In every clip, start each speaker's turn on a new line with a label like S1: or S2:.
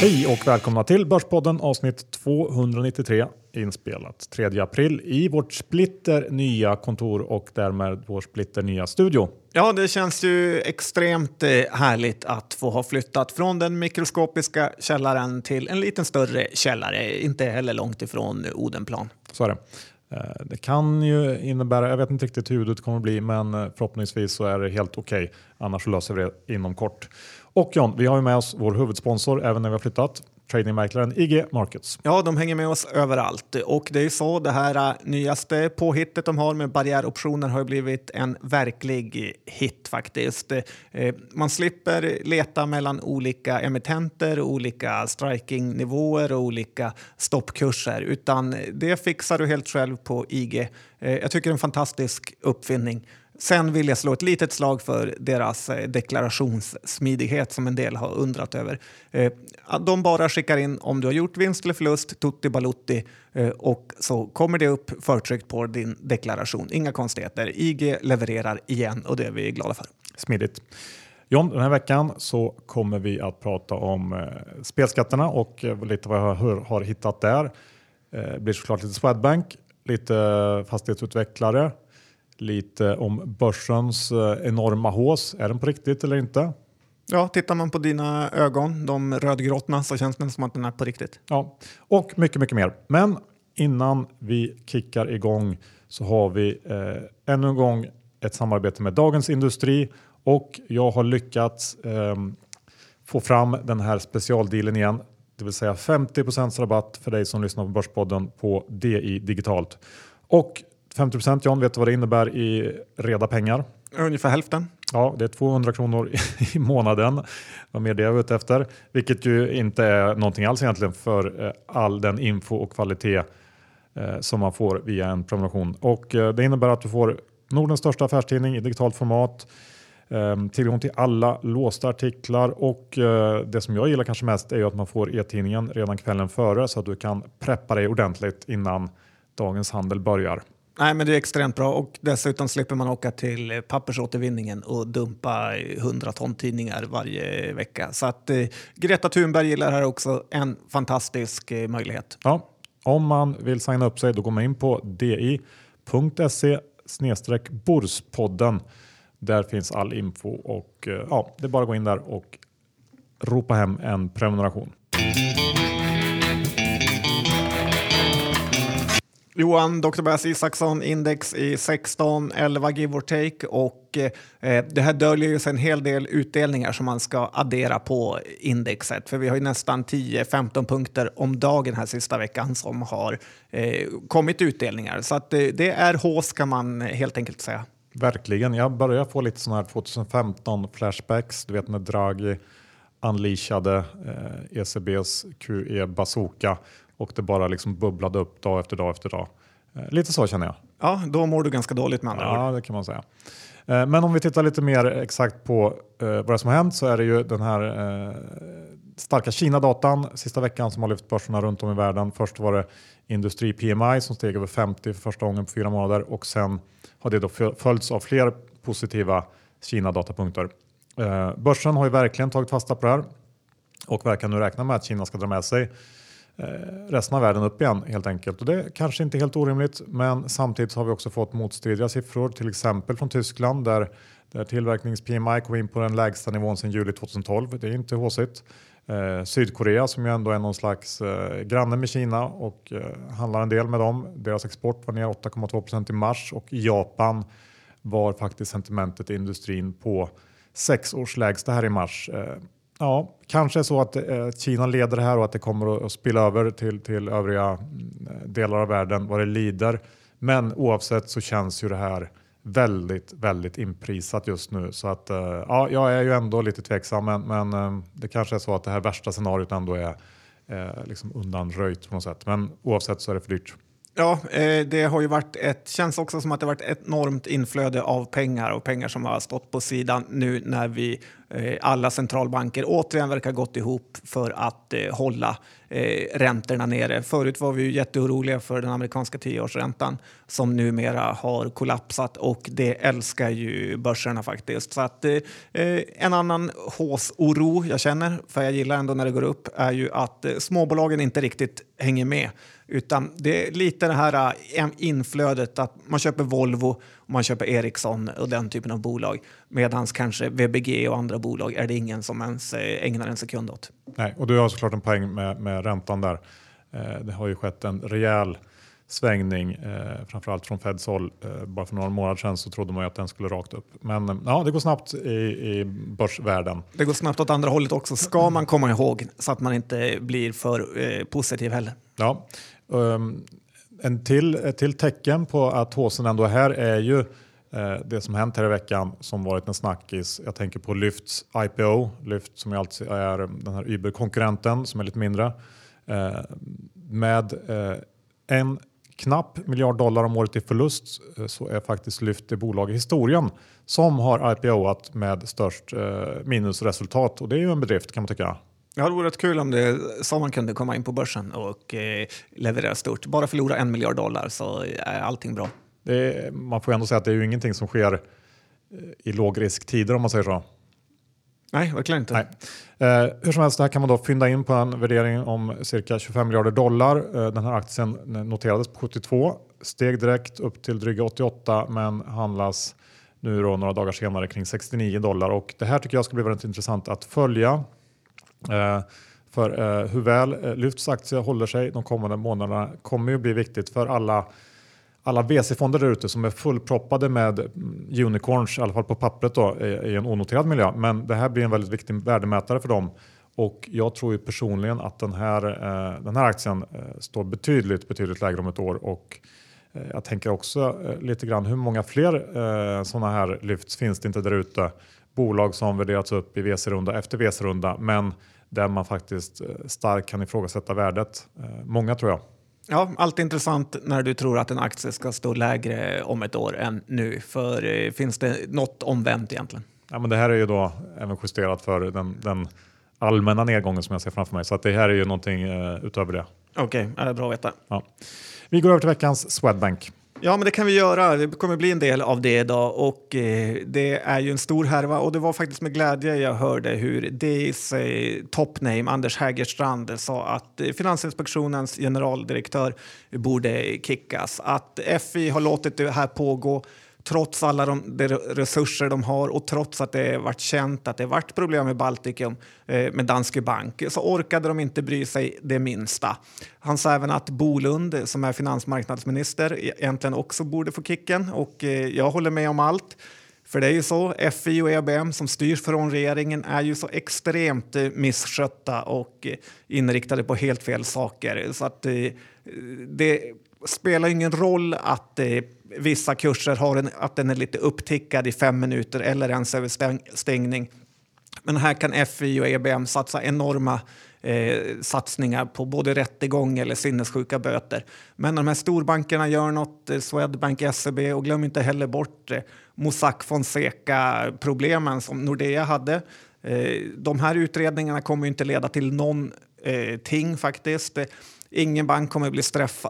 S1: Hej och välkomna till Börspodden avsnitt 293 inspelat 3 april i vårt splitter nya kontor och därmed vår splitter nya studio.
S2: Ja, det känns ju extremt eh, härligt att få ha flyttat från den mikroskopiska källaren till en lite större källare, inte heller långt ifrån Odenplan.
S1: Så är det. Eh, det kan ju innebära, jag vet inte riktigt hur det kommer att bli, men eh, förhoppningsvis så är det helt okej. Okay. Annars löser vi det inom kort. Och John, vi har ju med oss vår huvudsponsor även när vi har flyttat tradingmäklaren IG Markets.
S2: Ja, de hänger med oss överallt och det är ju så det här äh, nyaste påhittet de har med barriäroptioner har blivit en verklig hit faktiskt. Eh, man slipper leta mellan olika emittenter, olika strikingnivåer och olika stoppkurser utan det fixar du helt själv på IG. Eh, jag tycker det är en fantastisk uppfinning. Sen vill jag slå ett litet slag för deras eh, deklarationssmidighet som en del har undrat över. Eh, de bara skickar in om du har gjort vinst eller förlust, tutti balutti, eh, och så kommer det upp förtryckt på din deklaration. Inga konstigheter. IG levererar igen och det är vi glada för.
S1: Smidigt. John, den här veckan så kommer vi att prata om spelskatterna och lite vad jag har hittat där. Det blir såklart lite Swedbank, lite fastighetsutvecklare, lite om börsens eh, enorma hås. Är den på riktigt eller inte?
S2: Ja, tittar man på dina ögon, de rödgråtna, så känns det som att den är på riktigt.
S1: Ja, och mycket, mycket mer. Men innan vi kickar igång så har vi eh, ännu en gång ett samarbete med Dagens Industri och jag har lyckats eh, få fram den här specialdealen igen, det vill säga 50 rabatt för dig som lyssnar på Börspodden på DI digitalt. Och 50 John, vet du vad det innebär i reda pengar?
S2: Ungefär hälften.
S1: Ja, det är 200 kronor i månaden. Var mer det jag var ute efter. Vilket ju inte är någonting alls egentligen för eh, all den info och kvalitet eh, som man får via en prenumeration. Och eh, det innebär att du får Nordens största affärstidning i digitalt format. Tillgång till alla låsta artiklar och det som jag gillar kanske mest är att man får e-tidningen redan kvällen före så att du kan preppa dig ordentligt innan dagens handel börjar.
S2: Nej, men det är extremt bra och dessutom slipper man åka till pappersåtervinningen och dumpa 100 ton tidningar varje vecka. Så att eh, Greta Thunberg gillar här också en fantastisk eh, möjlighet.
S1: Ja, om man vill signa upp sig då går man in på di.se Borspodden. Där finns all info och eh, ja, det är bara att gå in där och ropa hem en prenumeration.
S2: Johan, Dr. Bass Isaksson, index i 16, 11 give or take och eh, det här döljer ju sig en hel del utdelningar som man ska addera på indexet. För vi har ju nästan 10-15 punkter om dagen här sista veckan som har eh, kommit utdelningar. Så att, eh, det är hås kan man helt enkelt säga.
S1: Verkligen. Jag börjar få lite sådana här 2015 flashbacks. Du vet när Draghi unleashade eh, ECBs QE bazooka och det bara liksom bubblade upp dag efter dag efter dag. Eh, lite så känner jag.
S2: Ja, då mår du ganska dåligt med andra
S1: Ja, det kan man säga. Eh, men om vi tittar lite mer exakt på eh, vad som har hänt så är det ju den här starka Kina-datan sista veckan som har lyft börserna runt om i världen. Först var det industri PMI som steg över 50 för första gången på fyra månader och sen har det då följts av fler positiva Kina-datapunkter. Börsen har ju verkligen tagit fasta på det här och verkar nu räkna med att Kina ska dra med sig Eh, resten av världen upp igen helt enkelt. Och det är kanske inte helt orimligt, men samtidigt har vi också fått motstridiga siffror, till exempel från Tyskland där, där tillverknings-PMI kom in på den lägsta nivån sedan juli 2012. Det är inte håsigt. Eh, Sydkorea som ju ändå är någon slags eh, granne med Kina och eh, handlar en del med dem. Deras export var ner 8,2% i mars och i Japan var faktiskt sentimentet i industrin på sex års lägsta här i mars. Eh, Ja, kanske så att eh, Kina leder det här och att det kommer att spilla över till, till övriga mm, delar av världen vad det lider. Men oavsett så känns ju det här väldigt, väldigt inprisat just nu. Så att, eh, ja, jag är ju ändå lite tveksam, men, men eh, det kanske är så att det här värsta scenariot ändå är eh, liksom undanröjt på något sätt. Men oavsett så är det för dyrt.
S2: Ja, eh, det har ju varit ett, känns också som att det varit ett enormt inflöde av pengar och pengar som har stått på sidan nu när vi eh, alla centralbanker återigen verkar gått ihop för att eh, hålla räntorna nere. Förut var vi ju jätteoroliga för den amerikanska tioårsräntan som numera har kollapsat och det älskar ju börserna faktiskt. Så att en annan håsoro jag känner, för jag gillar ändå när det går upp, är ju att småbolagen inte riktigt hänger med. Utan det är lite det här äh, inflödet att man köper Volvo, och man köper Ericsson och den typen av bolag. Medan kanske VBG och andra bolag är det ingen som ens äh, ägnar en sekund åt.
S1: Nej, och du har såklart en poäng med, med räntan där. Eh, det har ju skett en rejäl svängning, eh, framförallt från Feds håll. Eh, bara för några månader sedan så trodde man ju att den skulle rakt upp. Men eh, ja, det går snabbt i, i börsvärlden.
S2: Det går snabbt åt andra hållet också, ska man komma ihåg, så att man inte blir för eh, positiv heller.
S1: Ja, um, en till, ett till tecken på att håsen ändå är här är ju eh, det som hänt här i veckan som varit en snackis. Jag tänker på Lyfts IPO, Lyft som ju alltid är den här Uber-konkurrenten som är lite mindre. Eh, med eh, en knapp miljard dollar om året i förlust eh, så är faktiskt Lyft det bolag i historien som har IPOat med störst eh, minusresultat och det är ju en bedrift kan man tycka.
S2: Ja, det vore rätt kul om det man kunde komma in på börsen och eh, leverera stort. Bara förlora en miljard dollar så är allting bra.
S1: Är, man får ändå säga att det är ju ingenting som sker eh, i lågrisktider om man säger så.
S2: Nej, verkligen inte.
S1: Nej. Eh, hur som helst, det här kan man då fynda in på en värdering om cirka 25 miljarder dollar. Eh, den här aktien noterades på 72, steg direkt upp till dryga 88 men handlas nu då några dagar senare kring 69 dollar och det här tycker jag ska bli väldigt intressant att följa. Eh, för eh, hur väl eh, Lyfts aktie håller sig de kommande månaderna kommer ju bli viktigt för alla alla VC-fonder där ute som är fullproppade med mm, unicorns, i alla fall på pappret då, i en onoterad miljö. Men det här blir en väldigt viktig värdemätare för dem. Och jag tror ju personligen att den här, den här aktien står betydligt, betydligt lägre om ett år. Och jag tänker också lite grann hur många fler sådana här lyfts finns det inte där ute? Bolag som värderats upp i VC-runda efter VC-runda men där man faktiskt starkt kan ifrågasätta värdet. Många tror jag.
S2: Ja, alltid intressant när du tror att en aktie ska stå lägre om ett år än nu. För eh, finns det något omvänt egentligen?
S1: Ja, men det här är ju då även justerat för den, den allmänna nedgången som jag ser framför mig. Så att det här är ju någonting utöver det.
S2: Okej, okay, är bra att veta.
S1: Ja. Vi går över till veckans Swedbank.
S2: Ja, men det kan vi göra. Det kommer bli en del av det idag och eh, det är ju en stor härva och det var faktiskt med glädje jag hörde hur DIs eh, topname Anders Hägerstrand sa att eh, Finansinspektionens generaldirektör borde kickas. Att FI har låtit det här pågå trots alla de, de, resurser de har och trots att det varit känt att det varit problem med Baltikum eh, med Danske Bank så orkade de inte bry sig det minsta. Han sa även att Bolund som är finansmarknadsminister e- egentligen också borde få kicken och eh, jag håller med om allt. För det är ju så, FI och EBM som styrs från regeringen är ju så extremt eh, misskötta och eh, inriktade på helt fel saker. Så att eh, det spelar ingen roll att eh, vissa kurser har en, att den är lite upptickad i fem minuter eller ens över stäng, stängning. Men här kan FI och EBM satsa enorma eh, satsningar på både rättegång eller sinnessjuka böter. Men de här storbankerna gör något, eh, Swedbank, SEB och glöm inte heller bort eh, Mossack Fonseca-problemen som Nordea hade. Eh, de här utredningarna kommer inte leda till någon eh, faktiskt. Eh, ingen bank kommer att bli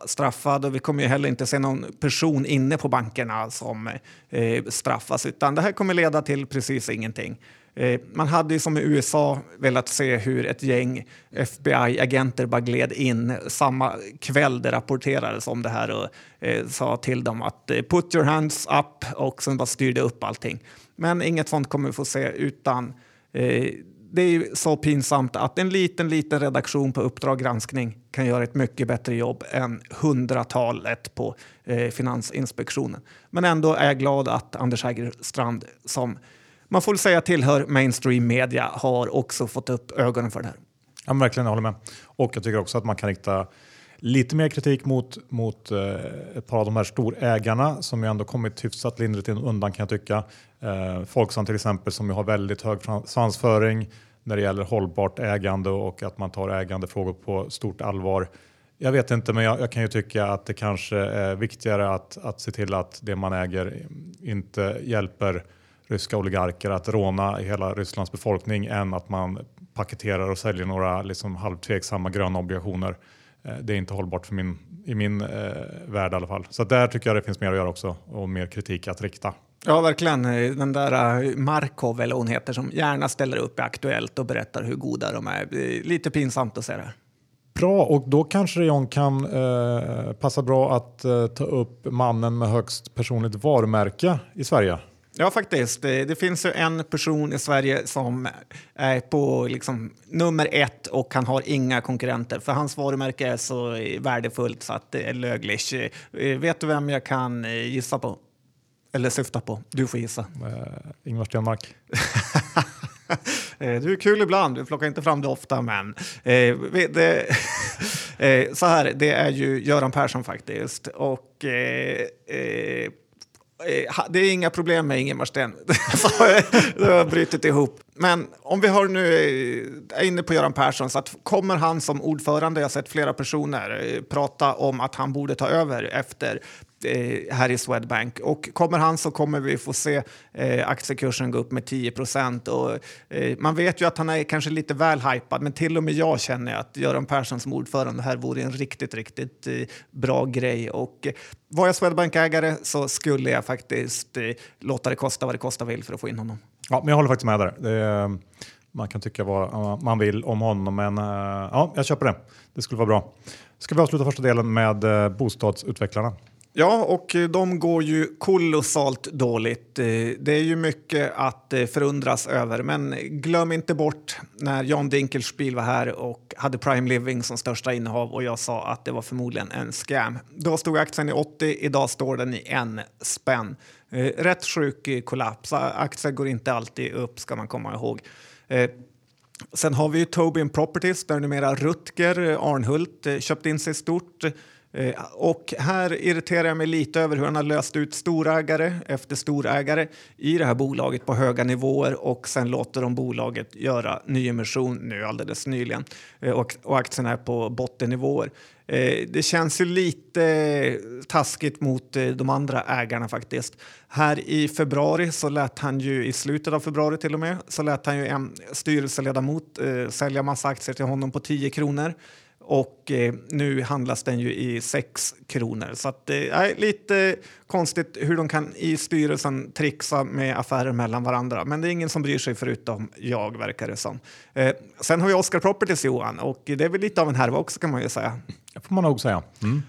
S2: straffad och vi kommer ju heller inte se någon person inne på bankerna som eh, straffas utan det här kommer leda till precis ingenting. Eh, man hade ju som i USA velat se hur ett gäng FBI-agenter bara gled in samma kväll det rapporterades om det här och eh, sa till dem att eh, put your hands up och sen bara styrde upp allting. Men inget sånt kommer vi få se utan eh, det är så pinsamt att en liten, liten redaktion på Uppdrag granskning kan göra ett mycket bättre jobb än hundratalet på eh, Finansinspektionen. Men ändå är jag glad att Anders Hägerstrand, som man får säga tillhör mainstream media, har också fått upp ögonen för det här.
S1: Ja, verkligen, jag håller med. Och jag tycker också att man kan rikta lite mer kritik mot, mot eh, ett par av de här storägarna som ju ändå kommit hyfsat lindrigt undan kan jag tycka. Eh, Folksam till exempel som ju har väldigt hög svansföring när det gäller hållbart ägande och att man tar ägandefrågor på stort allvar. Jag vet inte, men jag, jag, kan ju tycka att det kanske är viktigare att, att se till att det man äger inte hjälper ryska oligarker att råna hela Rysslands befolkning än att man paketerar och säljer några liksom halvtveksamma gröna obligationer. Eh, det är inte hållbart för min, i min eh, värld i alla fall. Så där tycker jag det finns mer att göra också och mer kritik att rikta.
S2: Ja, verkligen. Den där eh, Markov, eller hon heter, som gärna ställer upp i Aktuellt och berättar hur goda de är. Lite pinsamt att se det.
S1: Bra, och då kanske John kan eh, passa bra att eh, ta upp mannen med högst personligt varumärke i Sverige.
S2: Ja, faktiskt. Det, finns ju en person i Sverige som är på liksom, nummer ett och han har inga konkurrenter. För hans varumärke är så värdefullt så att det är lögligt. Eh, vet du vem jag kan eh, gissa på? Eller syfta på? Du får gissa.
S1: Uh, Ingvar Stenmark.
S2: du är kul ibland, du plockar inte fram det ofta, men eh, det, eh, så här, det är ju Göran Persson faktiskt. Och Eh, Eh, det är inga problem med Ingemar Sten. det har brutit ihop. Men om vi har nu eh, är inne på Göran Persson, så att kommer han som ordförande, jag har sett flera personer eh, prata om att han borde ta över efter Eh, här i Swedbank. Och kommer han så kommer vi få se eh, aktiekursen gå upp med 10 procent. Eh, man vet ju att han är kanske lite väl hypad, men till och med jag känner att Göran Persson som ordförande här vore en riktigt, riktigt eh, bra grej. Och eh, var jag Swedbank-ägare så skulle jag faktiskt eh, låta det kosta vad det kosta vill för att få in honom.
S1: Ja, men jag håller faktiskt med där. Det, eh, man kan tycka vad eh, man vill om honom, men ja, jag köper det. Det skulle vara bra. Ska vi avsluta första delen med bostadsutvecklarna?
S2: Ja, och eh, de går ju kolossalt dåligt. Eh, det är ju mycket att eh, förundras över, men glöm inte bort när Jan Dinkelspiel var här och hade Prime Living som största innehav och jag sa att det var förmodligen en scam. Då stod aktien i 80, idag står den i en spänn. Rätt sjuk kollaps. Aktier går inte alltid upp ska man komma ihåg. Sen har vi ju Tobin Properties där numera Rutger Arnhult köpt in sig stort. Eh, och här irriterar jag mig lite över hur han har löst ut storägare efter storägare i det här bolaget på höga nivåer och sen låter de bolaget göra nyemission nu alldeles nyligen eh, och, och aktien är på bottennivåer. Eh, det känns ju lite taskigt mot de andra ägarna faktiskt. Här i februari så lät han ju, i slutet av februari till och med, så lät han ju en styrelseledamot sälja massa aktier till honom på 10 kronor och eh, nu handlas den ju i 6 kronor. Så att, eh, lite konstigt hur de kan i styrelsen trixa med affärer mellan varandra. Men det är ingen som bryr sig förutom jag, verkar det som. Eh, sen har vi Oscar Properties, Johan, och det är väl lite av en härva också kan man ju säga.
S1: Det får man nog säga. Mm.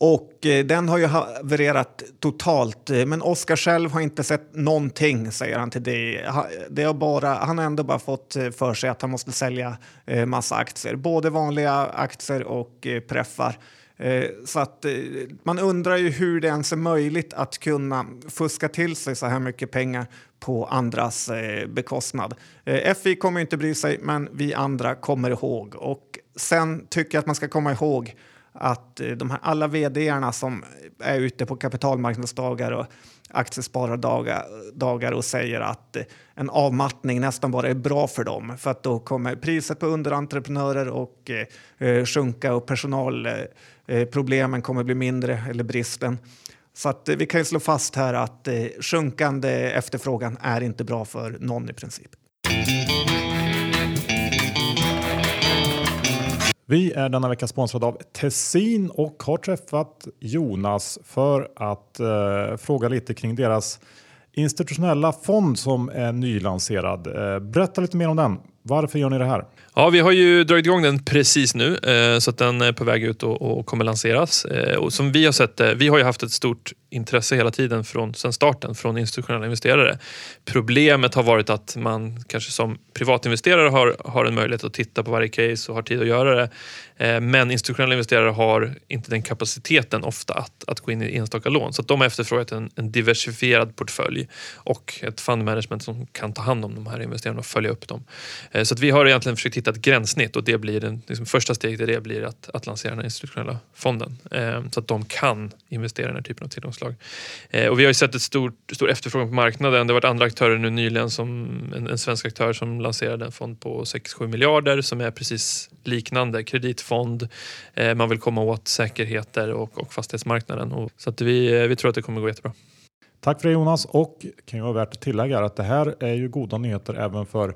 S2: Och eh, den har ju havererat totalt. Eh, men Oskar själv har inte sett någonting, säger han till dig. Det har bara, han har ändå bara fått eh, för sig att han måste sälja eh, massa aktier. Både vanliga aktier och eh, preffar. Eh, så att man undrar ju hur det ens är möjligt att kunna fuska till sig så här mycket pengar på andras bekostnad. FI kommer inte bry sig, men vi andra kommer ihåg. Och sen tycker jag att man ska komma ihåg att eh, de här alla vdarna som är ute på kapitalmarknadsdagar och aktiesparardagar och säger att eh, en avmattning nästan bara är bra för dem för att då kommer priset på underentreprenörer och eh, eh sjunka och personalproblemen kommer bli mindre eller bristen. Så att vi kan ju slå fast här att sjunkande efterfrågan är inte bra för någon i princip.
S1: Vi är denna vecka sponsrade av Tessin och har träffat Jonas för att eh, fråga lite kring deras institutionella fond som är nylanserad. Eh, berätta lite mer om den. Varför gör ni det här?
S3: Ja, vi har ju dragit igång den precis nu eh, så att den är på väg ut och, och kommer lanseras. Eh, och som vi har sett det, vi har ju haft ett stort intresse hela tiden från sen starten från institutionella investerare. Problemet har varit att man kanske som privatinvesterare har, har en möjlighet att titta på varje case och har tid att göra det. Eh, men institutionella investerare har inte den kapaciteten ofta att, att gå in i enstaka lån. Så de har efterfrågat en, en diversifierad portfölj och ett fund management som kan ta hand om de här investerarna och följa upp dem. Eh, så att vi har egentligen försökt hitta ett gränssnitt och det blir den, liksom första steget i det blir att, att lansera den institutionella fonden. Eh, så att de kan investera i den här typen av tillgångar genomslag. Eh, och vi har ju sett ett stort, stor efterfrågan på marknaden. Det har varit andra aktörer nu nyligen, som en, en svensk aktör som lanserade en fond på 6-7 miljarder som är precis liknande kreditfond. Eh, man vill komma åt säkerheter och, och fastighetsmarknaden. Och, så att vi, eh, vi tror att det kommer gå jättebra.
S1: Tack för det Jonas och kan ju vara värt att tillägga att det här är ju goda nyheter även för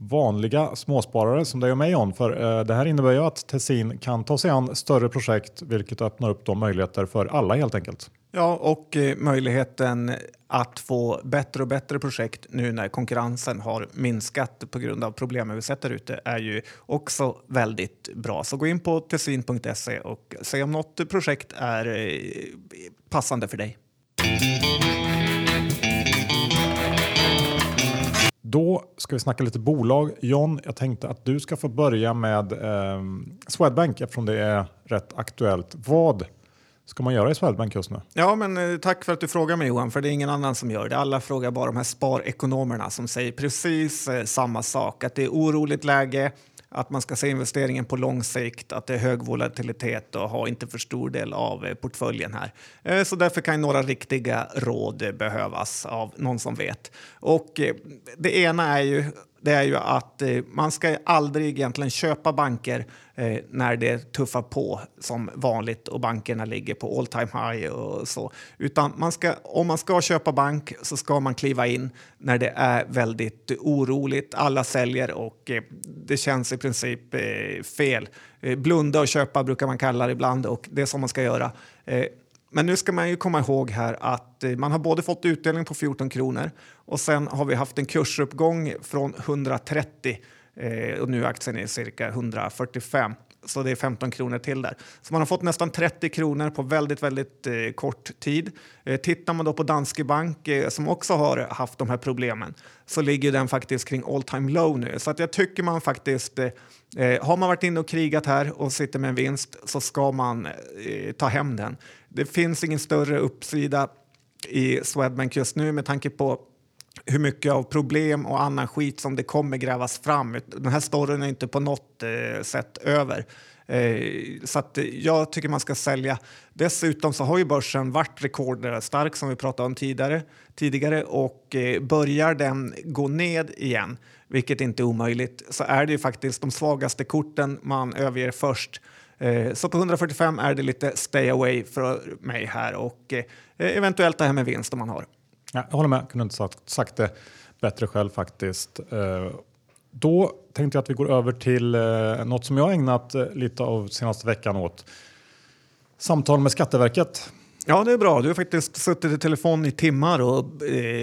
S1: vanliga småsparare som dig och mig John. För eh, det här innebär ju att Tessin kan ta sig an större projekt vilket öppnar upp de möjligheter för alla helt enkelt.
S2: Ja, och eh, möjligheten att få bättre och bättre projekt nu när konkurrensen har minskat på grund av problemen vi sett där ute är ju också väldigt bra. Så gå in på tessin.se och se om något projekt är eh, passande för dig.
S1: Då ska vi snacka lite bolag. John, jag tänkte att du ska få börja med eh, Swedbank eftersom det är rätt aktuellt. Vad ska man göra i Swedbank just nu?
S2: Ja, men eh, tack för att du frågar mig Johan, för det är ingen annan som gör det. Alla frågar bara de här sparekonomerna som säger precis eh, samma sak, att det är oroligt läge, att man ska se investeringen på lång sikt, att det är hög volatilitet och ha inte för stor del av eh, portföljen här. Eh, så därför kan några riktiga råd behövas av någon som vet. Och eh, det ena är ju det är ju att eh, man ska aldrig egentligen köpa banker eh, när det tuffar på som vanligt och bankerna ligger på all time high och så. Utan man ska, om man ska köpa bank så ska man kliva in när det är väldigt oroligt. Alla säljer och eh, det känns i princip eh, fel. Eh, blunda och köpa brukar man kalla det ibland och det är som man ska göra. Eh, men nu ska man ju komma ihåg här att eh, man har både fått utdelning på 14 kronor och sen har vi haft en kursuppgång från 130 eh, och nu är aktien är cirka 145 så det är 15 kronor till där. Så man har fått nästan 30 kronor på väldigt, väldigt eh, kort tid. Eh, tittar man då på Danske Bank eh, som också har haft de här problemen så ligger den faktiskt kring all time low nu. Så att jag tycker man faktiskt eh, eh har man varit inne och krigat här och sitter med en vinst så ska man eh, ta hem den. Det finns ingen större uppsida i Swedbank just nu med tanke på hur mycket av problem och annan skit som det kommer grävas fram. Den här storyn är inte på något eh, sätt över. Eh, så att jag tycker man ska sälja. Dessutom så har ju börsen varit rekordstark som vi pratade om tidigare, tidigare och eh, börjar den gå ned igen, vilket inte är omöjligt, så är det ju faktiskt de svagaste korten man överger först. Eh, så på 145 är det lite stay away för mig här och eh, eventuellt det här med vinst om man har.
S1: Ja, jag håller med, jag kunde inte sagt, sagt det bättre själv faktiskt. Eh, då tänkte jag att vi går över till något som jag ägnat lite av senaste veckan åt. Samtal med Skatteverket.
S2: Ja, det är bra. Du har faktiskt suttit i telefon i timmar och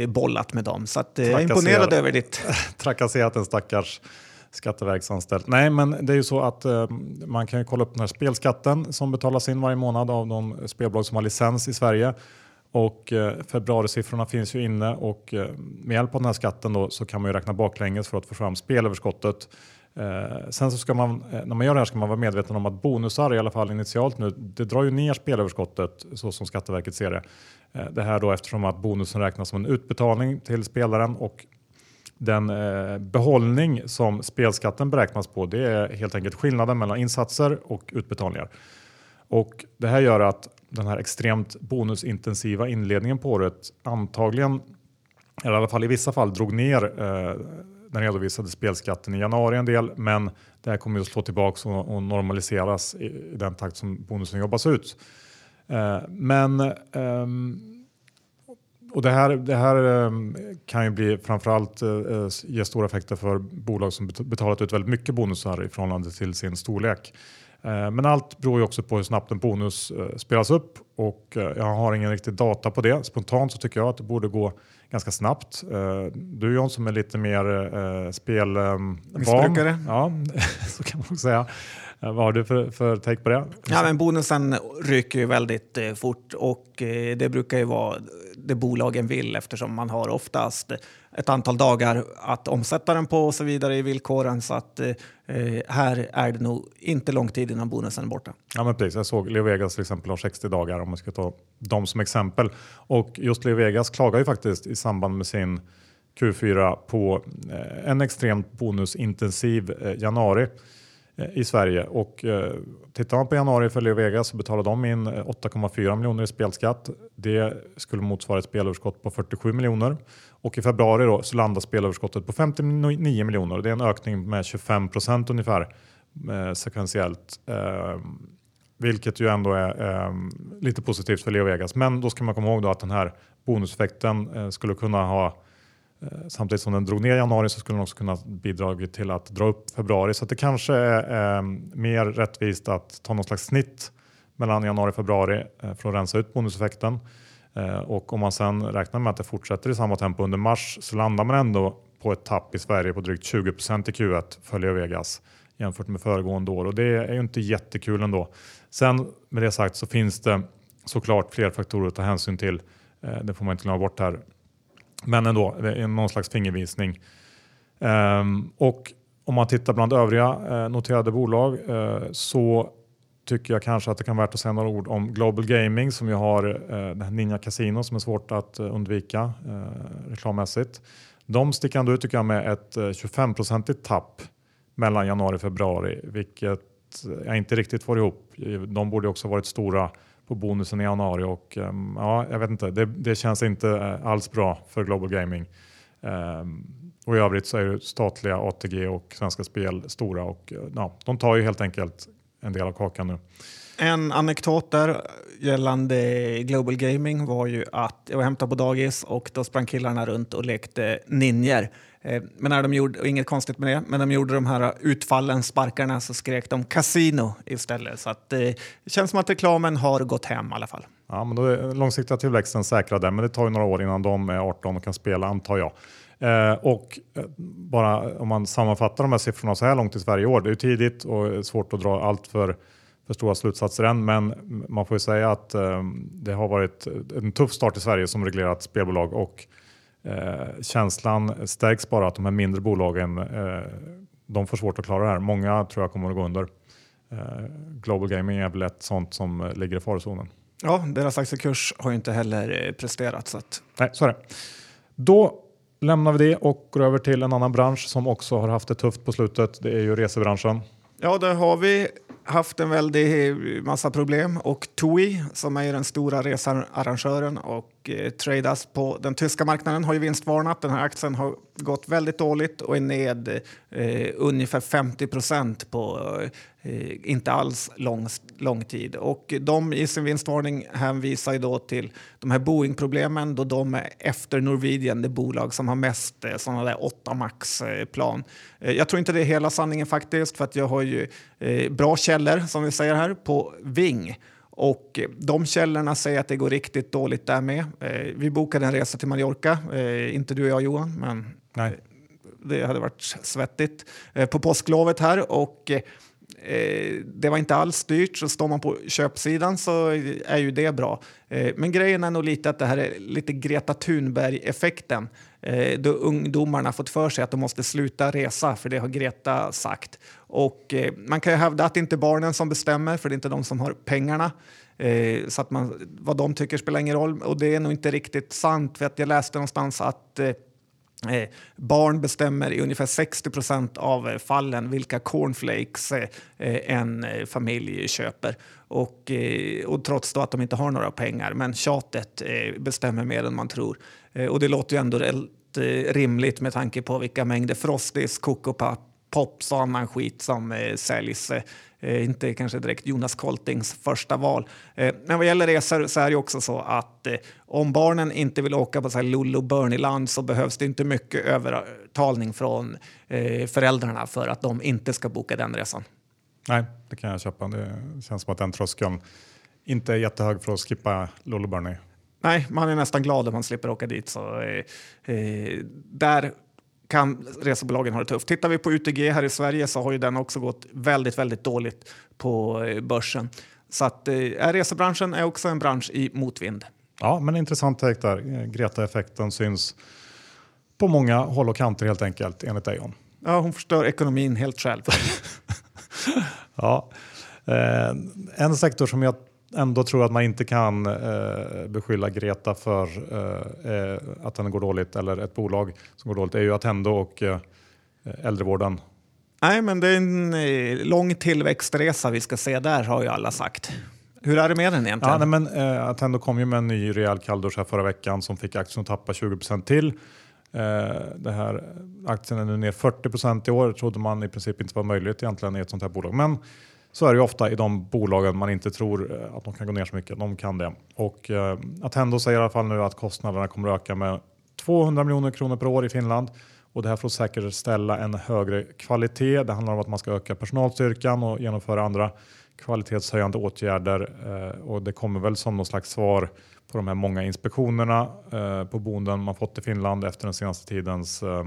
S2: bollat med dem. Så att, jag är imponerad över ditt...
S1: Trakasserat en stackars Skatteverksanställd. Nej, men det är ju så att eh, man kan kolla upp den här spelskatten som betalas in varje månad av de spelbolag som har licens i Sverige. Och eh, februarisiffrorna finns ju inne och eh, med hjälp av den här skatten då, så kan man ju räkna baklänges för att få fram spelöverskottet. Eh, sen så ska man, eh, när man gör det här ska man vara medveten om att bonusar, i alla fall initialt nu, det drar ju ner spelöverskottet så som Skatteverket ser det. Eh, det här då eftersom att bonusen räknas som en utbetalning till spelaren och den eh, behållning som spelskatten beräknas på det är helt enkelt skillnaden mellan insatser och utbetalningar. Och det här gör att den här extremt bonusintensiva inledningen på året antagligen, eller i alla fall i vissa fall, drog ner eh, den redovisade spelskatten i januari en del, men det här kommer att slå tillbaka och, och normaliseras i, i, den takt som bonusen jobbas ut. Eh, men ehm, och det här, det här ehm, kan ju bli framförallt eh, ge stora effekter för bolag som betalat ut väldigt mycket bonusar i förhållande till sin storlek. Eh, men allt beror ju också på hur snabbt en bonus eh, spelas upp och eh, jag har ingen riktig data på det. Spontant så tycker jag att det borde gå ganska snabbt. Du John som är lite mer spelvan.
S2: Missbrukare.
S1: Ja, så kan man säga. Vad har du för, för take på det?
S2: Ja, men bonusen rycker ju väldigt fort och det brukar ju vara det bolagen vill eftersom man har oftast ett antal dagar att omsätta den på och så vidare i villkoren. Så att eh, här är det nog inte lång tid innan bonusen är borta.
S1: Ja, men precis. Jag såg Leo Vegas till exempel har 60 dagar om man ska ta dem som exempel. Och just Leo Vegas klagar ju faktiskt i samband med sin Q4 på eh, en extremt bonusintensiv eh, januari. Eh, i Sverige. Och, eh, tittar man på januari för Leo Vegas så betalar de in eh, 8,4 miljoner i spelskatt. Det skulle motsvara ett spelöverskott på 47 miljoner. Och i februari då, så landar spelöverskottet på 59 miljoner. Det är en ökning med 25 procent ungefär eh, sekventiellt. Eh, vilket ju ändå är eh, lite positivt för Leo Vegas. Men då ska man komma ihåg då att den här bonuseffekten eh, skulle kunna ha Eh, samtidigt som den drog ner januari så skulle den också kunna bidra till att dra upp februari. Så det kanske är eh, mer rättvist att ta någon slags snitt mellan januari och februari eh, för att rensa ut bonuseffekten. Eh, och om man sen räknar med att det fortsätter i samma tempo under mars så landar man ändå på ett tapp i Sverige på drygt 20 i Q1 för Vegas jämfört med föregående år och det är ju inte jättekul ändå. Sen med det sagt så finns det såklart fler faktorer att ta hänsyn till. Eh, det får man inte glömma bort här. Men ändå, det är någon slags fingervisning. Um, och om man tittar bland övriga eh, noterade bolag eh, så tycker jag kanske att det kan vara värt att säga några ord om Global Gaming som ju har eh, Ninja Casino som är svårt att eh, undvika eh, reklammässigt. De sticker ändå ut tycker jag med ett eh, 25-procentigt tapp mellan januari och februari, vilket jag inte riktigt får ihop. De borde också varit stora på bonusen i januari och um, ja, jag vet inte, det, det, känns inte eh, alls bra för Global Gaming. Um, och i övrigt så är ju statliga ATG och Svenska Spel stora och uh, ja, de tar ju helt enkelt en del av kakan nu.
S2: En anekdot där gällande Global Gaming var ju att jag var hämtade på dagis och då sprang killarna runt och lekte ninjer. Eh, men när de gjorde, och inget konstigt med det, men de gjorde de här utfallen, sparkarna, så skrek de casino istället. Så att, eh, det känns som att reklamen har gått hem i alla fall.
S1: Ja, men då är långsiktiga tillväxten säkrad där, men det tar ju några år innan de är 18 och kan spela antar jag. Eh, och eh, bara om man sammanfattar de här siffrorna så här långt i Sverige i år, det är ju tidigt och svårt att dra allt för, för stora slutsatser än, men man får ju säga att eh, det har varit en tuff start i Sverige som reglerat spelbolag och eh, känslan stärks bara att de här mindre bolagen eh, de får svårt att klara det här. Många tror jag kommer att gå under. Global Gaming är väl ett sånt som ligger i farozonen.
S2: Ja, deras aktiekurs har ju inte heller presterat. Så att...
S1: Nej, så är det. Då lämnar vi det och går över till en annan bransch som också har haft det tufft på slutet. Det är ju resebranschen.
S2: Ja, där har vi haft en väldig massa problem och TUI som är den stora researrangören och eh, tradas på den tyska marknaden har ju vinstvarnat. Den här aktien har gått väldigt dåligt och är ned eh, ungefär 50 procent på eh, eh, inte alls lång, lång tid. Och de i sin vinstvarning hänvisar ju då till de här Boeing-problemen då de är efter Norwegian, det bolag som har mest eh, sådana där 8 max-plan. Eh, eh, jag tror inte det är hela sanningen faktiskt för att jag har ju eh, bra källor som vi säger här på Ving. Och de källorna säger att det går riktigt dåligt där med. Eh, vi bokade en resa till Mallorca, eh, inte du och jag Johan, men
S1: Nej.
S2: det hade varit svettigt eh, på påsklovet här. Och, eh, det var inte alls dyrt, så står man på köpsidan så är ju det bra. Eh, men grejen är nog lite att det här är lite Greta Thunberg-effekten. Eh, då ungdomarna fått för sig att de måste sluta resa, för det har Greta sagt. Och eh, man kan ju hävda att det inte är barnen som bestämmer, för det är inte de som har pengarna. Eh, så att man, vad de tycker spelar ingen roll. Och det är nog inte riktigt sant, för att jag läste någonstans att eh, Eh, barn bestämmer i ungefär 60 procent av eh, fallen vilka cornflakes eh, en eh, familj köper. Och, eh, och trots då att de inte har några pengar. Men tjatet eh, bestämmer mer än man tror. Eh, och det låter ju ändå rätt eh, rimligt med tanke på vilka mängder Frosties, Pops och annan skit som säljs Eh, inte kanske direkt Jonas Koltings första val. Eh, men vad gäller resor så är det också så att eh, om barnen inte vill åka på så här Lullo Bernieland så behövs det inte mycket övertalning från eh, föräldrarna för att de inte ska boka den resan.
S1: Nej, det kan jag köpa. Det känns som att den tröskeln inte är jättehög för att skippa Lullo Bernie.
S2: Nej, man är nästan glad om man slipper åka dit. Så, eh, eh, där kan resebolagen ha det tufft. Tittar vi på UTG här i Sverige så har ju den också gått väldigt, väldigt dåligt på eh, börsen. Så att eh, resebranschen är också en bransch i motvind.
S1: Ja, men intressant take där. Greta-effekten syns på många håll och kanter helt enkelt, enligt dig.
S2: Ja, hon förstör ekonomin helt själv.
S1: ja. Eh, en sektor som jag ändå tror att man inte kan eh, beskylla Greta för eh, eh, att den går dåligt eller ett bolag som går dåligt är ju Attendo och eh, äldrevården.
S2: Nej, men det är en eh, lång tillväxtresa vi ska se där har ju alla sagt. Hur är det med den egentligen?
S1: Ja, nej, men, eh, Attendo kom ju med en ny rejäl kalldusch här förra veckan som fick aktien att tappa 20% till. Eh, det här, aktien är nu ner 40% i år. Trodde man i princip inte var möjligt egentligen i ett sånt här bolag. Men så är det ju ofta i de bolagen man inte tror eh, att de kan gå ner så mycket. De kan det. Och eh, Attendo säger i alla fall nu att kostnaderna kommer att öka med 200 miljoner kronor per år i Finland. Och det här för att säkerställa en högre kvalitet. Det handlar om att man ska öka personalstyrkan och genomföra andra kvalitetshöjande åtgärder. Eh, och det kommer väl som någon slags svar på de här många inspektionerna eh, på boenden man fått i Finland efter den senaste tidens eh,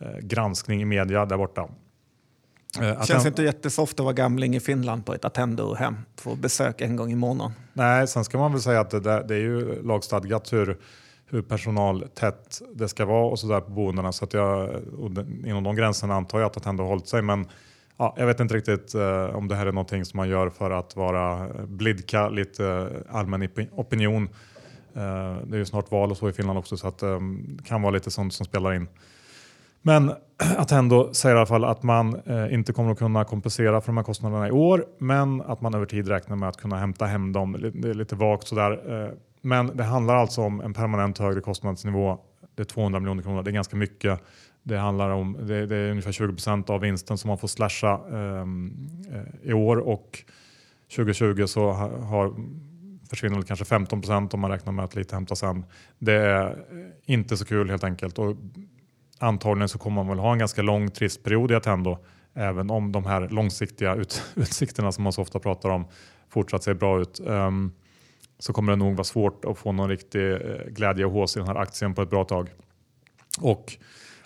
S1: eh granskning i media där borta.
S2: Eh, Känns inte jättesoft att vara gamling i Finland på ett Attendo-hem. Få besök en gång i månaden.
S1: Nej, sen ska man väl säga att det, där, det är ju lagstadgat hur, hur personaltätt det ska vara och sådär på boendena. Så att jag, inom de gränserna antar jag att Attendo har hållit sig. Men ja, jag vet inte riktigt eh, om det här är någonting som man gör för att vara blidka lite eh, allmän opinion. Eh, det är ju snart val och så i Finland också så att det eh, kan vara lite sånt som spelar in. Men Attendo säger i alla fall att man eh, inte kommer att kunna kompensera för de här kostnaderna i år, men att man över tid räknar med att kunna hämta hem dem. Det är lite vagt sådär. Eh, men det handlar alltså om en permanent högre kostnadsnivå. Det är 200 miljoner kronor, det är ganska mycket. Det handlar om det, det är ungefär 20 procent av vinsten som man får slasha ehm, eh, i år och 2020 så har, försvinner kanske 15 procent om man räknar med att lite hämtas hem. Det är eh, inte så kul helt enkelt. Och antagligen så kommer man väl ha en ganska lång trist period i Attendo även om de här långsiktiga ut, utsikterna som man så ofta pratar om fortsatt ser bra ut. Um, så kommer det nog vara svårt att få någon riktig eh, glädje och hås i den här aktien på ett bra tag. Och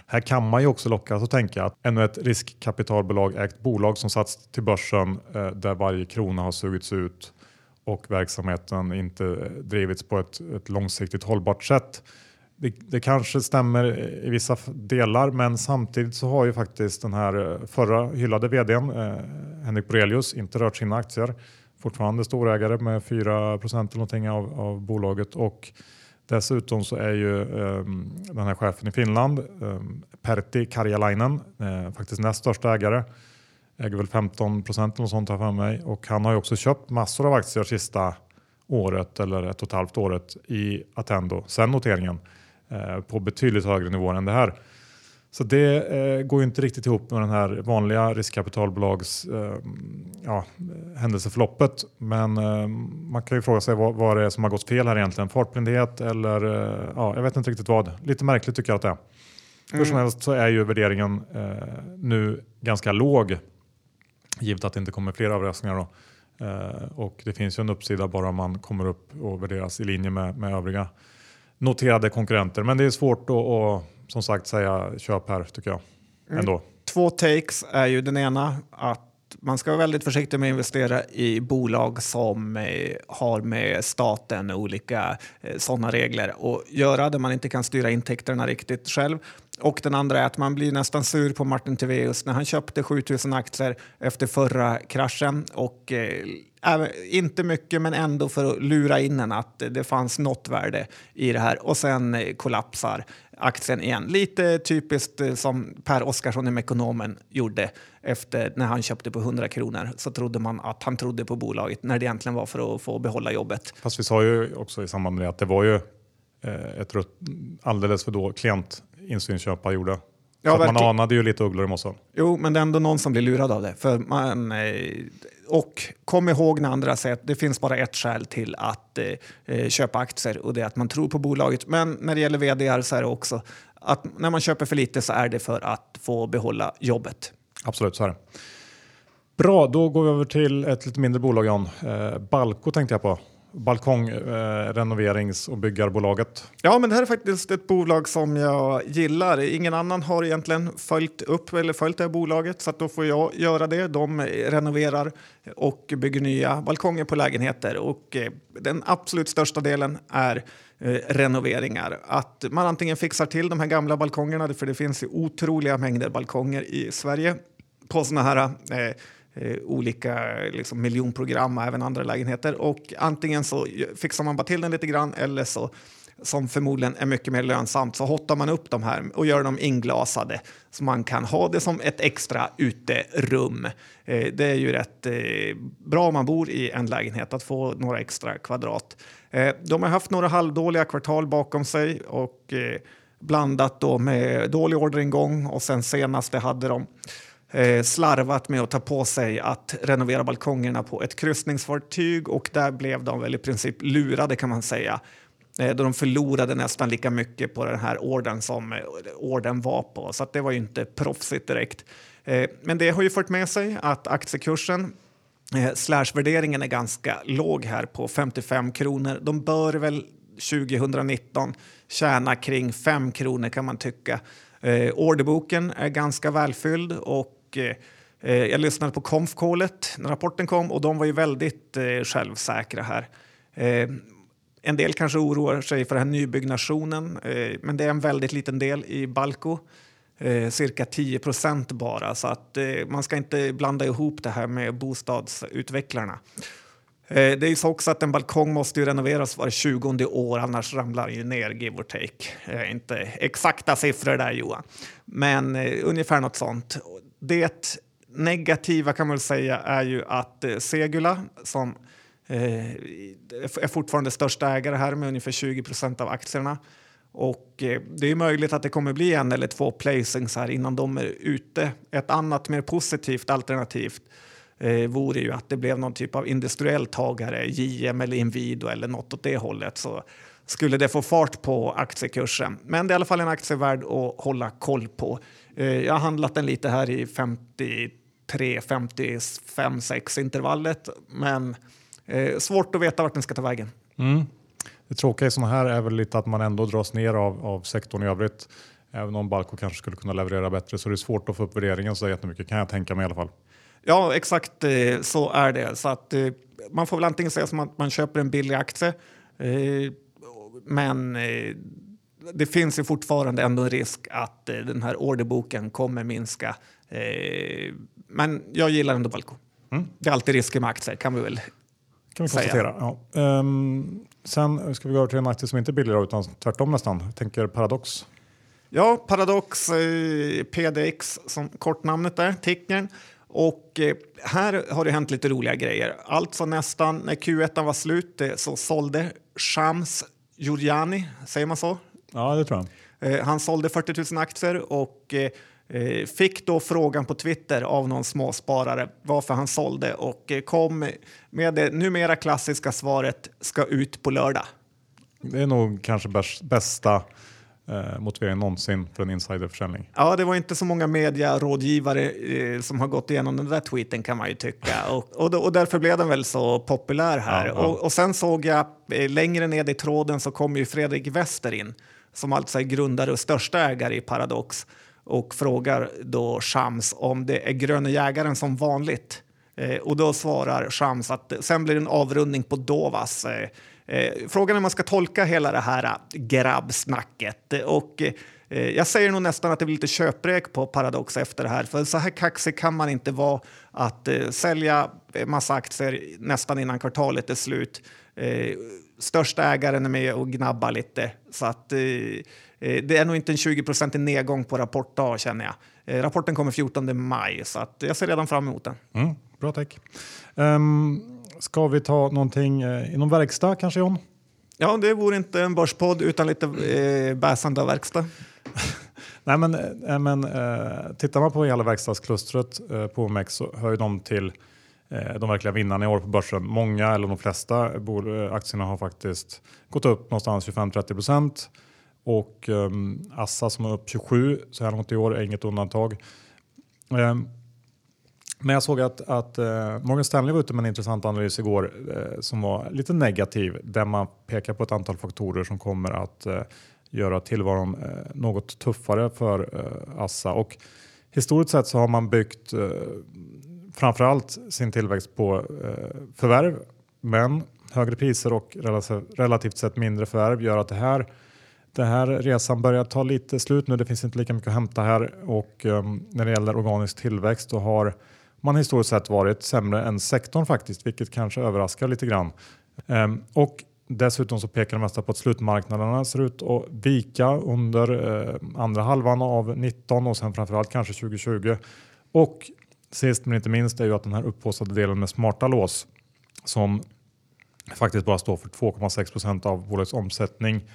S1: här kan man ju också lockas att tänka att ännu ett riskkapitalbolag ägt bolag som satts till börsen eh, där varje krona har sugits ut och verksamheten inte eh, drivits på ett, ett långsiktigt hållbart sätt det, det, kanske stämmer i vissa delar, men samtidigt så har ju faktiskt den här eh, förra hyllade vdn eh, Henrik Borelius inte rört sina aktier. Fortfarande storägare med 4 procent eller någonting av, av bolaget och dessutom så är ju eh, den här chefen i Finland, eh, Pertti Karjalainen, eh, faktiskt näst största ägare. Äger väl 15 procent eller sånt här för mig och han har ju också köpt massor av aktier sista året eller ett och ett halvt året i Attendo sen noteringen. Eh, på betydligt högre nivåer än det här. Så det eh, går ju inte riktigt ihop med den här vanliga riskkapitalbolags eh, ja, händelseförloppet. Men eh, man kan ju fråga sig vad, vad det är som har gått fel här egentligen. Fartblindhet eller eh, ja, jag vet inte riktigt vad. Lite märkligt tycker jag att det är. Mm. Hur som helst så är ju värderingen eh, nu ganska låg givet att det inte kommer fler överraskningar. Då. och det finns ju en uppsida bara om man kommer upp och värderas i linje med, med övriga noterade konkurrenter. Men det är svårt att, att som sagt säga köp här tycker jag. Mm. Ändå. Mm.
S2: Två takes är ju den ena att man ska vara väldigt försiktig med att investera i bolag som eh, har med staten och olika eh, sådana regler att göra där man inte kan styra intäkterna riktigt själv. Och den andra är att man blir nästan sur på Martin Tivéus när han köpte 7000 aktier efter förra kraschen och eh, inte mycket, men ändå för att lura in en att det fanns något värde i det här. Och sen eh, kollapsar aktien igen. Lite typiskt eh, som Per Oskarsson i Mekonomen gjorde efter när han köpte på 100 kronor. Så trodde man att han trodde på bolaget när det egentligen var för att få behålla jobbet.
S1: Fast vi sa ju också i samband med det att det var ju eh, ett alldeles för då klent insynsköp gjorde. Ja, man anade ju lite ugglor i mossen.
S2: Jo, men det är ändå någon som blir lurad av det. För man, och kom ihåg när andra säger att det finns bara ett skäl till att eh, eh, köpa aktier och det är att man tror på bolaget. Men när det gäller vd så är det också att när man köper för lite så är det för att få behålla jobbet.
S1: Absolut, så är det. Bra, då går vi över till ett lite mindre bolag Jan. Eh, Balco tänkte jag på balkongrenoverings eh, och byggarbolaget.
S2: Ja, men det här är faktiskt ett bolag som jag gillar. Ingen annan har egentligen följt upp eller följt det här bolaget så att då får jag göra det. De renoverar och bygger nya balkonger på lägenheter och eh, den absolut största delen är eh, renoveringar. Att man antingen fixar till de här gamla balkongerna, för det finns ju otroliga mängder balkonger i Sverige på sådana här eh, eh, olika liksom, miljonprogram och även andra lägenheter. Och antingen så fixar man bara till den lite grann eller så som förmodligen är mycket mer lönsamt så hottar man upp de här och gör dem inglasade så man kan ha det som ett extra uterum. Eh, det är ju rätt eh, bra om man bor i en lägenhet att få några extra kvadrat. Eh, de har haft några halvdåliga kvartal bakom sig och eh, blandat då med dålig orderingång och sen senaste hade de eh, slarvat med att ta på sig att renovera balkongerna på ett kryssningsfartyg och där blev de väl i princip lurade kan man säga. Eh, då de förlorade nästan lika mycket på den här orden som eh, orden var på. Så det var ju inte proffsigt direkt. Eh, men det har ju fört med sig att aktiekursen eh, slashvärderingen är ganska låg här på 55 kronor. De bör väl 2019 tjäna kring 5 kronor kan man tycka. Eh, orderboken är ganska välfylld och Eh, eh, jag lyssnade på konf när rapporten kom och de var ju väldigt eh, självsäkra här. Eh, en del kanske oroar sig för den här nybyggnationen, eh, men det är en väldigt liten del i Balco. Eh, cirka 10 procent bara, så att man ska inte blanda ihop det här med bostadsutvecklarna. Det är så också att en balkong måste ju renoveras var 20 år, annars ramlar den ju ner, give or take. Inte exakta siffror där Johan, men ungefär något sånt. Det negativa kan man väl säga är ju att eh, Segula, som eh, är fortfarande största ägare här med ungefär 20 procent av aktierna, och eh, det är möjligt att det kommer bli en eller två placings här innan de är ute. Ett annat mer positivt alternativt eh, vore ju att det blev någon typ av industriell tagare, JM eller Inwido eller något åt det hållet. Så skulle det få fart på aktiekursen. Men det är i alla fall en aktie värd att hålla koll på. Eh, jag har handlat den lite här i 53, 55, 6 intervallet. Men eh, svårt att veta vart den ska ta vägen.
S1: Mm. Det tråkiga i sådana här är väl lite att man ändå dras ner av, av sektorn i övrigt. Även om Balco kanske skulle kunna leverera bättre så det är svårt att få upp värderingen så jättemycket kan jag tänka mig i alla fall.
S2: Ja, exakt eh, så är det. Så att, man får väl antingen säga som att man köper en billig aktie, men det finns ju fortfarande ändå en risk att eh, den här orderboken kommer minska. Eh, men jag gillar ändå Balco.
S1: Mm.
S2: Det är alltid risker med aktier kan vi väl
S1: kan vi konstatera. Ja. Ehm, sen ska vi gå över till en aktie som inte är billigare utan tvärtom nästan. Jag tänker Paradox.
S2: Ja, Paradox eh, PDX som kortnamnet är, tickern. Och eh, här har det hänt lite roliga grejer. Alltså nästan när Q1 var slut eh, så sålde Shams Giuliani, säger man så?
S1: Ja, det tror jag.
S2: Eh, han sålde 40 000 aktier och eh, eh, fick då frågan på Twitter av någon småsparare varför han sålde och kom med det numera klassiska svaret ska ut på lördag.
S1: Det är nog kanske bäst, bästa eh, motiveringen någonsin för en insiderförsäljning.
S2: Ja, det var inte så många mediarådgivare eh, som har gått igenom den där tweeten kan man ju tycka. Och, och, och därför blev den väl så populär här.
S1: Ja, ja.
S2: Och, och sen såg jag eh, längre ned i tråden så kom ju Fredrik Wester in som alltså är grundare och största ägare i Paradox och frågar då Shams om det är Gröna jägaren som vanligt. Eh, och då svarar Shams att sen blir det en avrundning på Dovas. Eh, eh, frågan är om man ska tolka hela det här eh, grabbsnacket. Och eh, jag säger nog nästan att det blir lite köprek på Paradox efter det här. För så här kaxig kan man inte vara att eh, sälja massa aktier nästan innan kvartalet är slut. Eh, Största ägaren är med och gnabbar lite. Så att, eh, eh, det är nog inte en 20% nedgång på rapportdag känner jag. Eh, rapporten kommer 14 maj så att jag ser redan fram emot den.
S1: Mm, bra tack. Um, ska vi ta någonting eh, inom verkstad kanske John?
S2: Ja, det vore inte en börspodd utan lite eh, bäsande av verkstad.
S1: Nej, men, eh, men eh, tittar man på hela verkstadsklustret eh, på OMX så hör ju de till Eh, de verkliga vinnarna i år på börsen. Många eller de flesta eh, aktierna har faktiskt gått upp någonstans 25-30 procent och um, Assa som är upp 27 så här långt i år är inget undantag. Um, men jag såg att, att uh, Morgan Stanley var ute med en intressant analys igår uh, som var lite negativ där man pekar på ett antal faktorer som kommer att uh, göra tillvaron något tuffare för Assa. Och historiskt sett så har man byggt framförallt sin tillväxt på eh, förvärv men högre priser och relativt, sett mindre förvärv gör att det här den här resan börjar ta lite slut nu. Det finns inte lika mycket att hämta här och eh, när det gäller organisk tillväxt så har man historiskt sett varit sämre än sektorn faktiskt, vilket kanske överraskar lite grann. Um, och Dessutom så pekar det mesta på att slutmarknaderna ser ut att vika under eh, andra halvan av 19 och sen framförallt kanske 2020. Och sist men inte minst är ju att den här upphaussade delen med smarta lås som faktiskt bara står för 2,6 procent av bolagets omsättning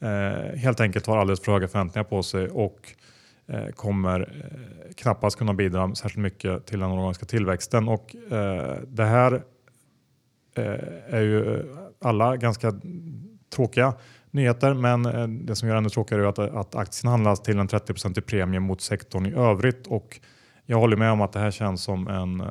S1: eh, helt enkelt har alldeles för höga förväntningar på sig och eh, kommer eh, knappast kunna bidra särskilt mycket till den organiska tillväxten. Och, eh, det här eh, är ju alla ganska tråkiga nyheter, men eh, det som gör det ännu tråkigare är att, att aktien handlas till en 30 i premie mot sektorn i övrigt. Och jag håller med om att det här känns som en eh,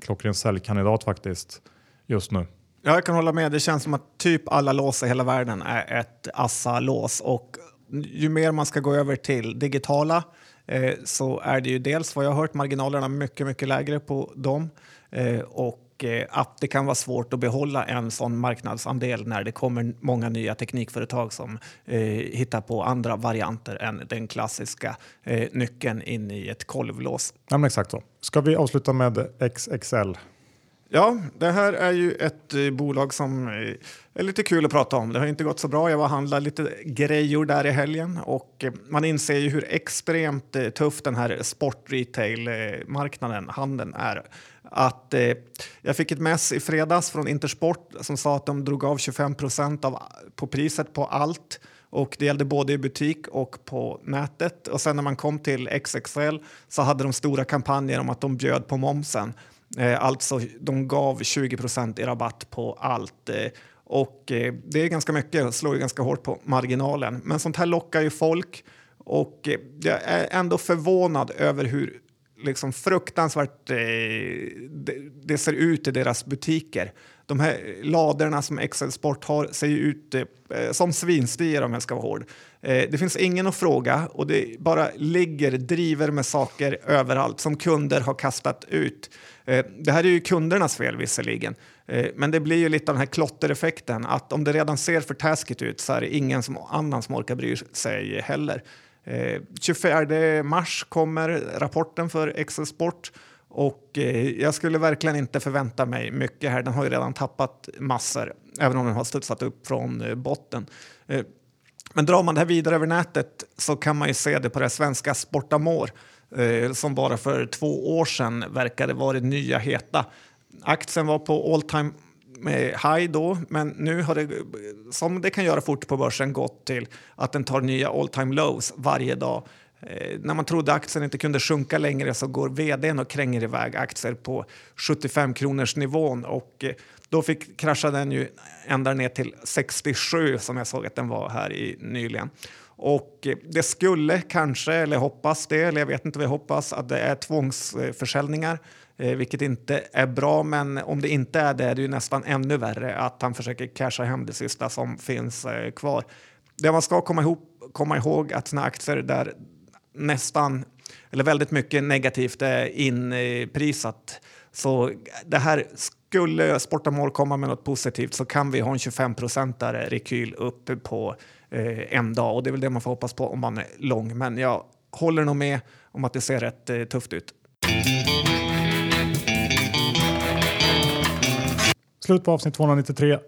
S1: klockren säljkandidat faktiskt just nu.
S2: Ja, jag kan hålla med. Det känns som att typ alla lås i hela världen är ett Assa-lås och ju mer man ska gå över till digitala eh, så är det ju dels vad jag har hört marginalerna mycket, mycket lägre på dem eh, och eh, att det kan vara svårt att behålla en sån marknadsandel när det kommer många nya teknikföretag som eh, hittar på andra varianter än den klassiska eh, nyckeln in i ett kolvlås.
S1: Ja, men exakt så. Ska vi avsluta med XXL?
S2: Ja, det här är ju ett eh, bolag som eh, är lite kul att prata om. Det har inte gått så bra. Jag var och handlade lite grejor där i helgen och eh, man inser ju hur extremt eh, tuff den här sport-retail-marknaden, handeln är. Att, eh, jag fick ett mess i fredags från Intersport som sa att de drog av 25 procent på priset på allt och det gällde både i butik och på nätet. Och sen när man kom till XXL så hade de stora kampanjer om att de bjöd på momsen. Eh, alltså, de gav 20 i rabatt på allt. Eh, och eh, det är ganska mycket, slår ju ganska hårt på marginalen. Men sånt här lockar ju folk och eh, jag är ändå förvånad över hur liksom fruktansvärt eh, det, det, ser ut i deras butiker. De här ladorna som Excel Sport har ser ju ut eh, som svinstier om jag ska vara hård. Eh, det finns ingen att fråga och det bara ligger driver med saker överallt som kunder har kastat ut. Eh, det här är ju kundernas fel visserligen, eh, men det blir ju lite av den här klottereffekten att om det redan ser för taskigt ut så är det ingen som, annan som orkar bry sig heller. Eh, 24 mars kommer rapporten för Excel Sport och eh, jag skulle verkligen inte förvänta mig mycket här. Den har ju redan tappat massor, även om den har studsat upp från eh, botten. Men drar man det här vidare över nätet så kan man ju se det på det svenska Sportamor som bara för två år sedan verkade vara det nya heta. Aktien var på all time high då, men nu har det, som det kan göra fort på börsen, gått till att den tar nya all time lows varje dag. Eh, när man trodde aktien inte kunde sjunka längre så går vdn och kränger iväg aktier på 75 kronors nivån och eh, då fick, krascha den ju ända ner till 67 som jag såg att den var här i nyligen. Och det skulle kanske, eller hoppas det, eller jag vet inte vad jag hoppas, att det är tvångsförsäljningar, eh, vilket inte är bra. Men om det inte är det är det ju nästan ännu värre att han försöker casha hem det sista som finns eh, kvar. Det man ska komma ihop, komma ihåg att sina aktier där nästan, eller väldigt mycket negativt är inprisat. Så det här skulle Sportamål komma med något positivt så kan vi ha en 25 procentare rekyl upp på eh, en dag och det är väl det man får hoppas på om man är lång. Men jag håller nog med om att det ser rätt eh, tufft ut.
S1: Slut på avsnitt 293.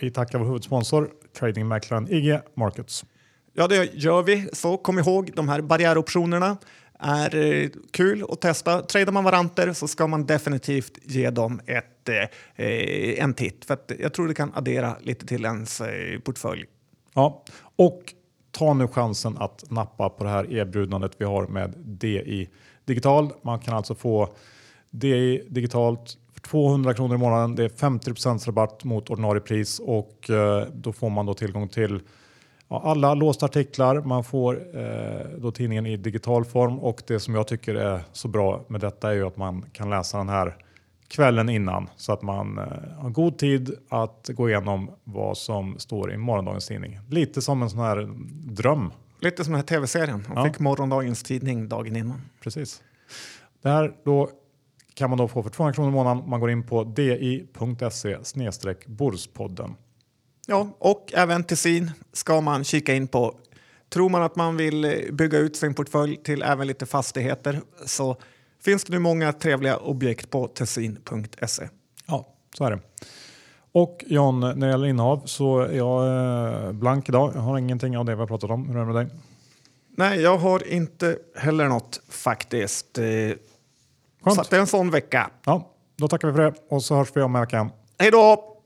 S1: Vi tackar vår huvudsponsor tradingmäklaren IG Markets.
S2: Ja, det gör vi. Så kom ihåg de här barriäroptionerna är eh, kul att testa. Tradar man varanter så ska man definitivt ge dem ett, eh, en titt för jag tror det kan addera lite till ens eh, portfölj.
S1: Ja, och ta nu chansen att nappa på det här erbjudandet vi har med DI Digital. Man kan alltså få DI digitalt för 200 kronor i månaden. Det är 50% rabatt mot ordinarie pris och eh, då får man då tillgång till alla låsta artiklar. Man får eh, då tidningen i digital form och det som jag tycker är så bra med detta är ju att man kan läsa den här kvällen innan så att man eh, har god tid att gå igenom vad som står i morgondagens tidning. Lite som en sån här dröm.
S2: Lite som den här tv-serien. Man ja. fick morgondagens tidning dagen innan.
S1: Precis. Det här då kan man då få för 200 kronor i månaden. Man går in på di.se borspodden.
S2: Ja, och även Tessin ska man kika in på. Tror man att man vill eh, bygga ut sin portfölj till även lite fastigheter så finns det nu många trevliga objekt på tessin.se.
S1: Ja, så är det. Och John, när det gäller innehav så är jag eh, blank idag. Jag har ingenting av det vi har pratat om. Hur är det med dig?
S2: Nej, jag har inte heller något faktiskt. Eh, Så
S1: Skönt.
S2: att det är en sån vecka.
S1: Ja, då tackar vi för det och så hörs vi om en vecka.
S2: Hej då!